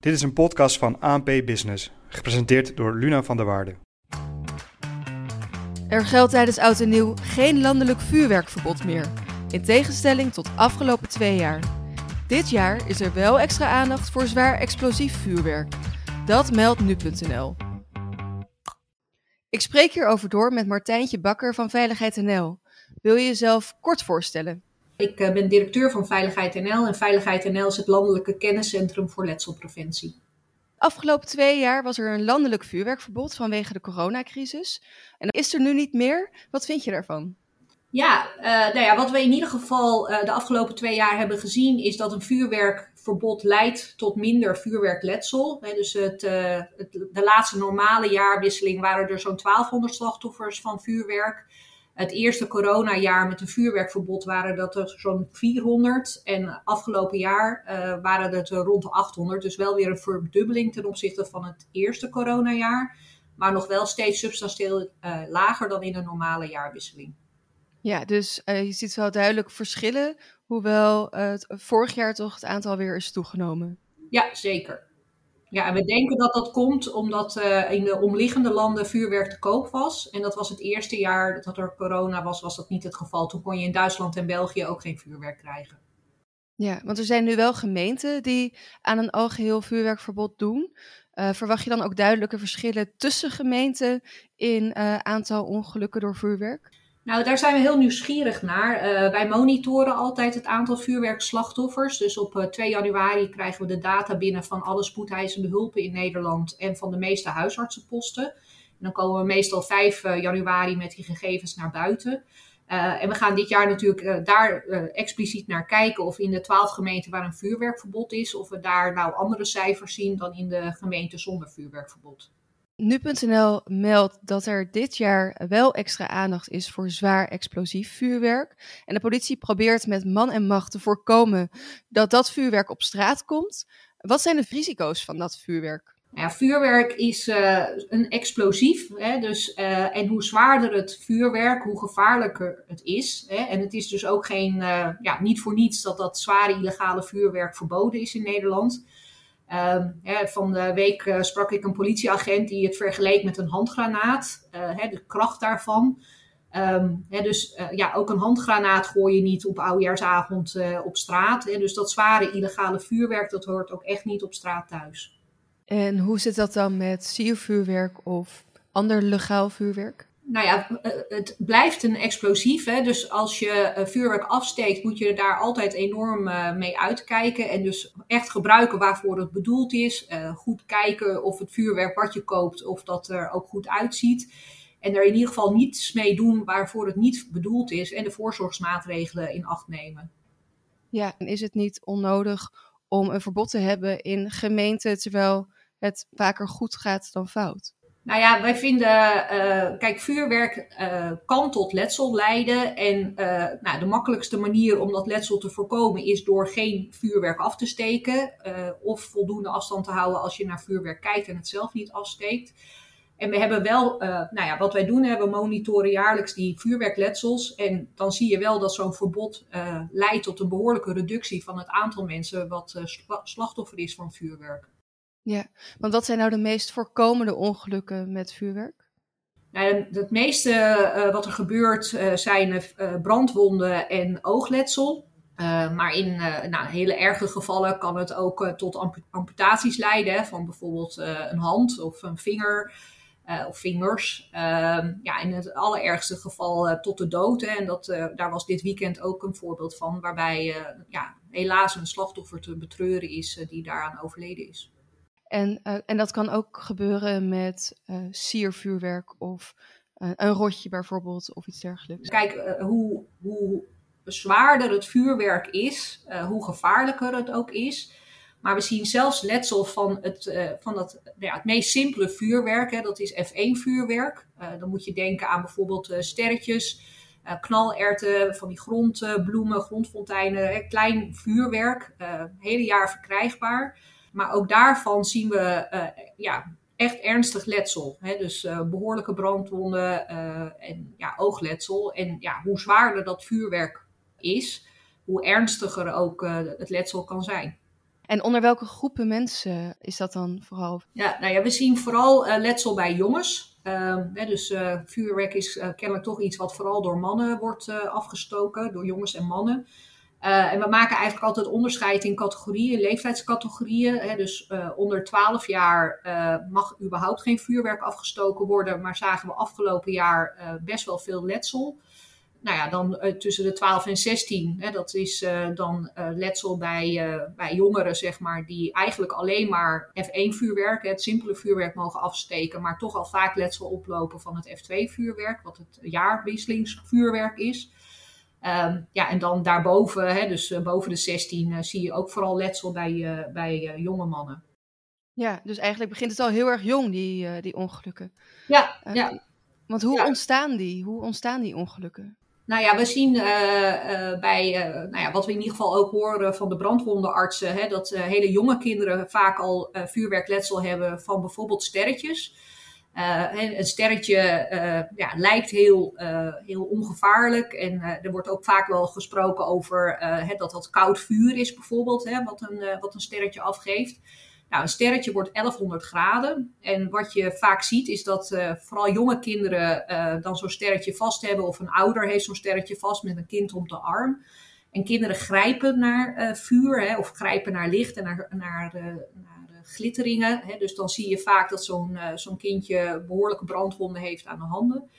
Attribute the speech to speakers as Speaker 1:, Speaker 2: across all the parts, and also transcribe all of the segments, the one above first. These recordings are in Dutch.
Speaker 1: Dit is een podcast van ANP Business, gepresenteerd door Luna van der Waarde.
Speaker 2: Er geldt tijdens Oud en Nieuw geen landelijk vuurwerkverbod meer, in tegenstelling tot afgelopen twee jaar. Dit jaar is er wel extra aandacht voor zwaar explosief vuurwerk. Dat meldt nu.nl. Ik spreek hierover door met Martijntje Bakker van Veiligheid NL. Wil je jezelf kort voorstellen?
Speaker 3: Ik eh, ben directeur van Veiligheid NL en Veiligheid NL is het landelijke kenniscentrum voor letselpreventie.
Speaker 2: Afgelopen twee jaar was er een landelijk vuurwerkverbod vanwege de coronacrisis. En is er nu niet meer? Wat vind je daarvan?
Speaker 3: Ja, uh, nou ja, wat we in ieder geval uh, de afgelopen twee jaar hebben gezien, is dat een vuurwerkverbod leidt tot minder vuurwerkletsel. He, dus het, uh, het, de laatste normale jaarwisseling waren er zo'n 1200 slachtoffers van vuurwerk. Het eerste coronajaar met een vuurwerkverbod waren dat er zo'n 400. En afgelopen jaar uh, waren het rond de 800. Dus wel weer een verdubbeling ten opzichte van het eerste coronajaar. Maar nog wel steeds substantieel uh, lager dan in een normale jaarwisseling.
Speaker 2: Ja, dus uh, je ziet wel duidelijk verschillen. Hoewel het vorig jaar toch het aantal weer is toegenomen.
Speaker 3: Ja, zeker. Ja, en we denken dat dat komt omdat uh, in de omliggende landen vuurwerk te koop was. En dat was het eerste jaar dat er corona was, was dat niet het geval. Toen kon je in Duitsland en België ook geen vuurwerk krijgen.
Speaker 2: Ja, want er zijn nu wel gemeenten die aan een algeheel vuurwerkverbod doen. Uh, verwacht je dan ook duidelijke verschillen tussen gemeenten in uh, aantal ongelukken door vuurwerk?
Speaker 3: Nou, daar zijn we heel nieuwsgierig naar. Uh, wij monitoren altijd het aantal vuurwerkslachtoffers. Dus op uh, 2 januari krijgen we de data binnen van alle spoedeisende hulpen in Nederland en van de meeste huisartsenposten. En dan komen we meestal 5 uh, januari met die gegevens naar buiten. En we gaan dit jaar natuurlijk daar expliciet naar kijken of in de 12 gemeenten waar een vuurwerkverbod is, of we daar nou andere cijfers zien dan in de gemeenten zonder vuurwerkverbod.
Speaker 2: Nu.nl meldt dat er dit jaar wel extra aandacht is voor zwaar explosief vuurwerk. En de politie probeert met man en macht te voorkomen dat dat vuurwerk op straat komt. Wat zijn de risico's van dat vuurwerk?
Speaker 3: Ja, vuurwerk is uh, een explosief. Hè, dus, uh, en hoe zwaarder het vuurwerk, hoe gevaarlijker het is. Hè. En het is dus ook geen, uh, ja, niet voor niets dat dat zware illegale vuurwerk verboden is in Nederland. Um, hè, van de week uh, sprak ik een politieagent die het vergeleek met een handgranaat, uh, hè, de kracht daarvan. Um, hè, dus uh, ja, ook een handgranaat gooi je niet op oudejaarsavond op straat. Hè, dus dat zware illegale vuurwerk, dat hoort ook echt niet op straat thuis.
Speaker 2: En hoe zit dat dan met siervuurwerk of ander legaal vuurwerk?
Speaker 3: Nou ja, het blijft een explosief. Hè? Dus als je vuurwerk afsteekt, moet je daar altijd enorm uh, mee uitkijken. En dus echt gebruiken waarvoor het bedoeld is. Goed kijken of het vuurwerk wat je koopt, of dat er ook goed uitziet. En er in ieder geval niets mee doen waarvoor het niet bedoeld is. En de voorzorgsmaatregelen in acht nemen.
Speaker 2: Ja, en is het niet onnodig om een verbod te hebben in gemeenten, terwijl het vaker goed gaat dan fout?
Speaker 3: Nou ja, wij vinden, uh, kijk, vuurwerk uh, kan tot letsel leiden. En uh, nou, de makkelijkste manier om dat letsel te voorkomen is door geen vuurwerk af te steken. of voldoende afstand te houden als je naar vuurwerk kijkt en het zelf niet afsteekt. En we hebben wel, nou ja, wat wij doen, we monitoren jaarlijks die vuurwerkletsels. En dan zie je wel dat zo'n verbod leidt tot een behoorlijke reductie van het aantal mensen wat slachtoffer is van vuurwerk.
Speaker 2: Ja, want wat zijn nou de meest voorkomende ongelukken met vuurwerk?
Speaker 3: Nou, het meeste uh, wat er gebeurt uh, zijn uh, brandwonden en oogletsel. maar in nou, hele erge gevallen kan het ook tot amp amputaties leiden. Van bijvoorbeeld een hand of een vinger of vingers. Ehm, ja, in het allerergste geval tot de dood. En dat, daar was dit weekend ook een voorbeeld van. Waarbij ja, helaas een slachtoffer te betreuren is die daaraan overleden is.
Speaker 2: En, uh, en dat kan ook gebeuren met uh, siervuurwerk of uh, een rotje bijvoorbeeld of iets dergelijks.
Speaker 3: Kijk, hoe, hoe zwaarder het vuurwerk is, hoe gevaarlijker het ook is. Maar we zien zelfs letsel van het, van dat, ja, het meest simpele vuurwerk, hè, dat is F1 vuurwerk. dan moet je denken aan bijvoorbeeld sterretjes, knalerten, van die grondbloemen, grondfonteinen, klein vuurwerk, hele jaar verkrijgbaar. Maar ook daarvan zien we uh, ja, echt ernstig letsel. Hè? Dus uh, behoorlijke brandwonden uh, en ja, oogletsel. En ja, hoe zwaarder dat vuurwerk is, hoe ernstiger ook het letsel kan zijn.
Speaker 2: En onder welke groepen mensen is dat dan vooral?
Speaker 3: Ja, nou ja, we zien vooral letsel bij jongens. Uh, hè, dus vuurwerk is kennelijk toch iets wat vooral door mannen wordt afgestoken, door jongens en mannen. En we maken eigenlijk altijd onderscheid in categorieën, leeftijdscategorieën. Hè, dus onder 12 jaar mag überhaupt geen vuurwerk afgestoken worden, maar zagen we afgelopen jaar best wel veel letsel nou ja, dan tussen de 12 en 16. Hè, dat is dan letsel bij, bij jongeren, zeg maar, die eigenlijk alleen maar F1-vuurwerk, het simpele vuurwerk, mogen afsteken, maar toch al vaak letsel oplopen van het F2-vuurwerk, wat het jaarwisselingsvuurwerk is. Um, ja, en dan daarboven, hè, dus boven de 16, zie je ook vooral letsel bij, bij jonge mannen.
Speaker 2: Ja, dus eigenlijk begint het al heel erg jong, die, die ongelukken.
Speaker 3: Ja, ja.
Speaker 2: Want hoe, ja. ontstaan die? hoe ontstaan die ongelukken?
Speaker 3: Nou ja, we zien uh, uh, bij, uh, nou ja, wat we in ieder geval ook horen van de brandwondenartsen, hè, dat hele jonge kinderen vaak al vuurwerkletsel hebben van bijvoorbeeld sterretjes. Een sterretje ja, lijkt heel, heel ongevaarlijk en er wordt ook vaak wel gesproken over dat dat koud vuur is bijvoorbeeld, hè, wat, een, wat een sterretje afgeeft. Nou, een sterretje wordt 1100 graden. En wat je vaak ziet is dat vooral jonge kinderen dan zo'n sterretje vast hebben. Of een ouder heeft zo'n sterretje vast met een kind op de arm. En kinderen grijpen naar vuur hè, of grijpen naar licht en naar, naar, naar glitteringen. Hè. Dus dan zie je vaak dat zo'n zo'n kindje behoorlijke brandwonden heeft aan de handen.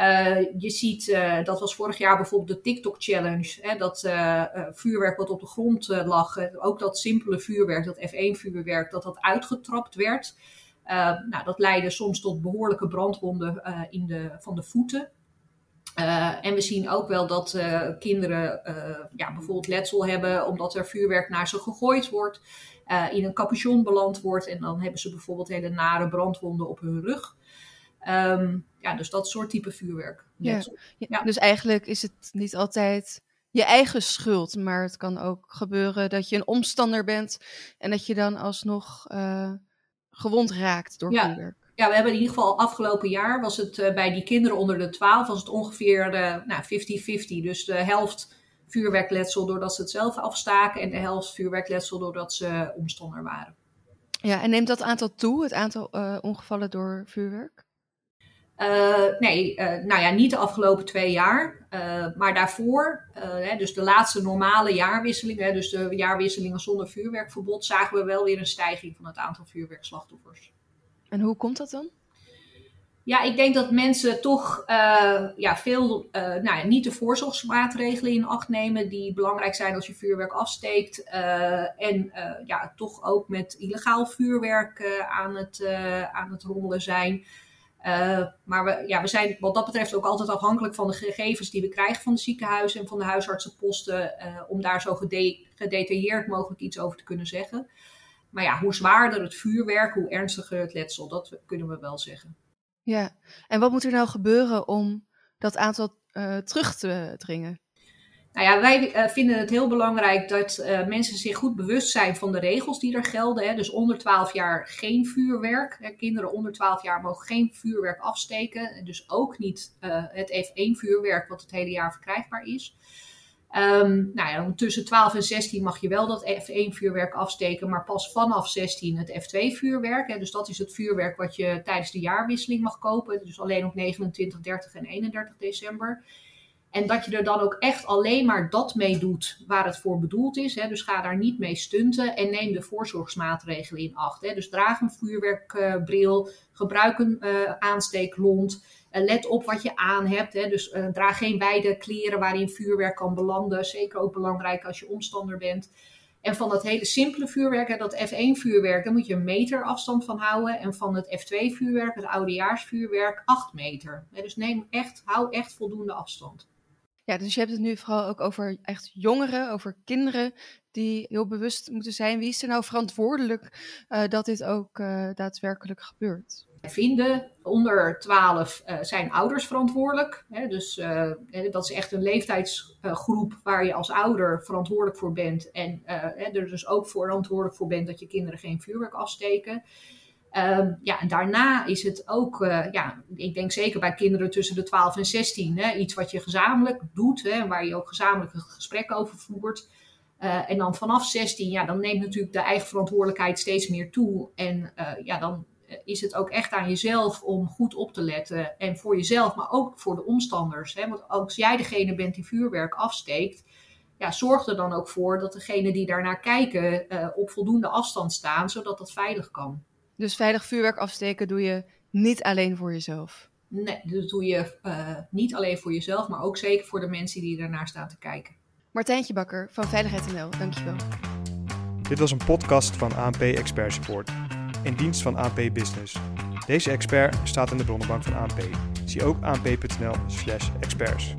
Speaker 3: Uh, je ziet, uh, dat was vorig jaar bijvoorbeeld de TikTok Challenge. Hè, dat vuurwerk wat op de grond lag, ook dat simpele vuurwerk, dat F1 vuurwerk, dat dat uitgetrapt werd. nou, dat leidde soms tot behoorlijke brandwonden in de, van de voeten. en we zien ook wel dat kinderen ja, bijvoorbeeld letsel hebben omdat er vuurwerk naar ze gegooid wordt, in een capuchon beland wordt en dan hebben ze bijvoorbeeld hele nare brandwonden op hun rug. Um, ja, dus dat soort type vuurwerk.
Speaker 2: Ja. ja. Dus eigenlijk is het niet altijd je eigen schuld, maar het kan ook gebeuren dat je een omstander bent en dat je dan alsnog uh, gewond raakt door
Speaker 3: ja.
Speaker 2: vuurwerk.
Speaker 3: Ja, we hebben in ieder geval afgelopen jaar was het uh, bij die kinderen onder de 12 was het ongeveer uh, nou, 50-50. Dus de helft vuurwerkletsel doordat ze het zelf afstaken en de helft vuurwerkletsel doordat ze omstander waren.
Speaker 2: Ja, en neemt dat aantal toe, het aantal ongevallen door vuurwerk?
Speaker 3: Uh, nee, uh, nou ja, niet de afgelopen twee jaar, maar daarvoor, hè, dus de laatste normale jaarwisseling, hè, dus de jaarwisselingen zonder vuurwerkverbod, zagen we wel weer een stijging van het aantal vuurwerkslachtoffers.
Speaker 2: En hoe komt dat dan?
Speaker 3: Ja, ik denk dat mensen toch ja, veel nou ja, niet de voorzorgsmaatregelen in acht nemen die belangrijk zijn als je vuurwerk afsteekt. en ja, toch ook met illegaal vuurwerk aan, het, aan het rommelen zijn. Maar we, ja, we zijn wat dat betreft ook altijd afhankelijk van de gegevens die we krijgen van de ziekenhuizen en van de huisartsenposten, om daar zo gede gedetailleerd mogelijk iets over te kunnen zeggen. Maar ja, hoe zwaarder het vuurwerk, hoe ernstiger het letsel, dat kunnen we wel zeggen.
Speaker 2: Ja, en wat moet er nou gebeuren om dat aantal uh, terug te dringen?
Speaker 3: Nou ja, wij uh, vinden het heel belangrijk dat uh, mensen zich goed bewust zijn van de regels die er gelden. Hè. Dus onder 12 jaar geen vuurwerk. Kinderen onder 12 jaar mogen geen vuurwerk afsteken. En dus ook niet het F1-vuurwerk wat het hele jaar verkrijgbaar is. Um, nou ja, tussen 12 en 16 mag je wel dat F1-vuurwerk afsteken, maar pas vanaf 16 het F2-vuurwerk. Dus dat is het vuurwerk wat je tijdens de jaarwisseling mag kopen. Dus alleen op 29, 30 en 31 december. En dat je er dan ook echt alleen maar dat mee doet waar het voor bedoeld is. Hè. Dus ga daar niet mee stunten en neem de voorzorgsmaatregelen in acht. Hè. Dus draag een vuurwerkbril, gebruik een uh, aansteeklont. Uh, let op wat je aan hebt. Hè. Dus draag geen wijde kleren waarin vuurwerk kan belanden. Zeker ook belangrijk als je omstander bent. En van dat hele simpele vuurwerk, hè, dat F1-vuurwerk, daar moet je een meter afstand van houden. En van het F2-vuurwerk, het oudejaarsvuurwerk, 8 meter. Dus neem echt, hou echt voldoende afstand.
Speaker 2: Ja, dus je hebt het nu vooral ook over echt jongeren, over kinderen die heel bewust moeten zijn. Wie is er nou verantwoordelijk uh, dat dit ook uh, daadwerkelijk gebeurt?
Speaker 3: Vinden onder 12 uh, zijn ouders verantwoordelijk. Hè, dus dat is echt een leeftijdsgroep waar je als ouder verantwoordelijk voor bent. En er dus ook verantwoordelijk voor bent dat je kinderen geen vuurwerk afsteken. Um, ja, en daarna is het ook, uh, ja, ik denk zeker bij kinderen tussen de 12 en 16, hè, iets wat je gezamenlijk doet, hè, waar je ook gezamenlijk een gesprek over voert. Uh, en dan vanaf 16, ja, dan neemt natuurlijk de eigen verantwoordelijkheid steeds meer toe. En uh, ja, dan is het ook echt aan jezelf om goed op te letten. En voor jezelf, maar ook voor de omstanders. Hè? Want als jij degene bent die vuurwerk afsteekt, ja, zorg er dan ook voor dat degenen die daarnaar kijken op voldoende afstand staan, zodat dat veilig kan.
Speaker 2: Dus veilig vuurwerk afsteken doe je niet alleen voor jezelf?
Speaker 3: Nee, dat doe je uh, niet alleen voor jezelf, maar ook zeker voor de mensen die daarnaar staan te kijken.
Speaker 2: Martijntje Bakker van Veiligheid NL, dankjewel.
Speaker 1: Dit was een podcast van ANP Expert Support, in dienst van ANP Business. Deze expert staat in de bronnenbank van ANP. Zie ook anp.nl/experts.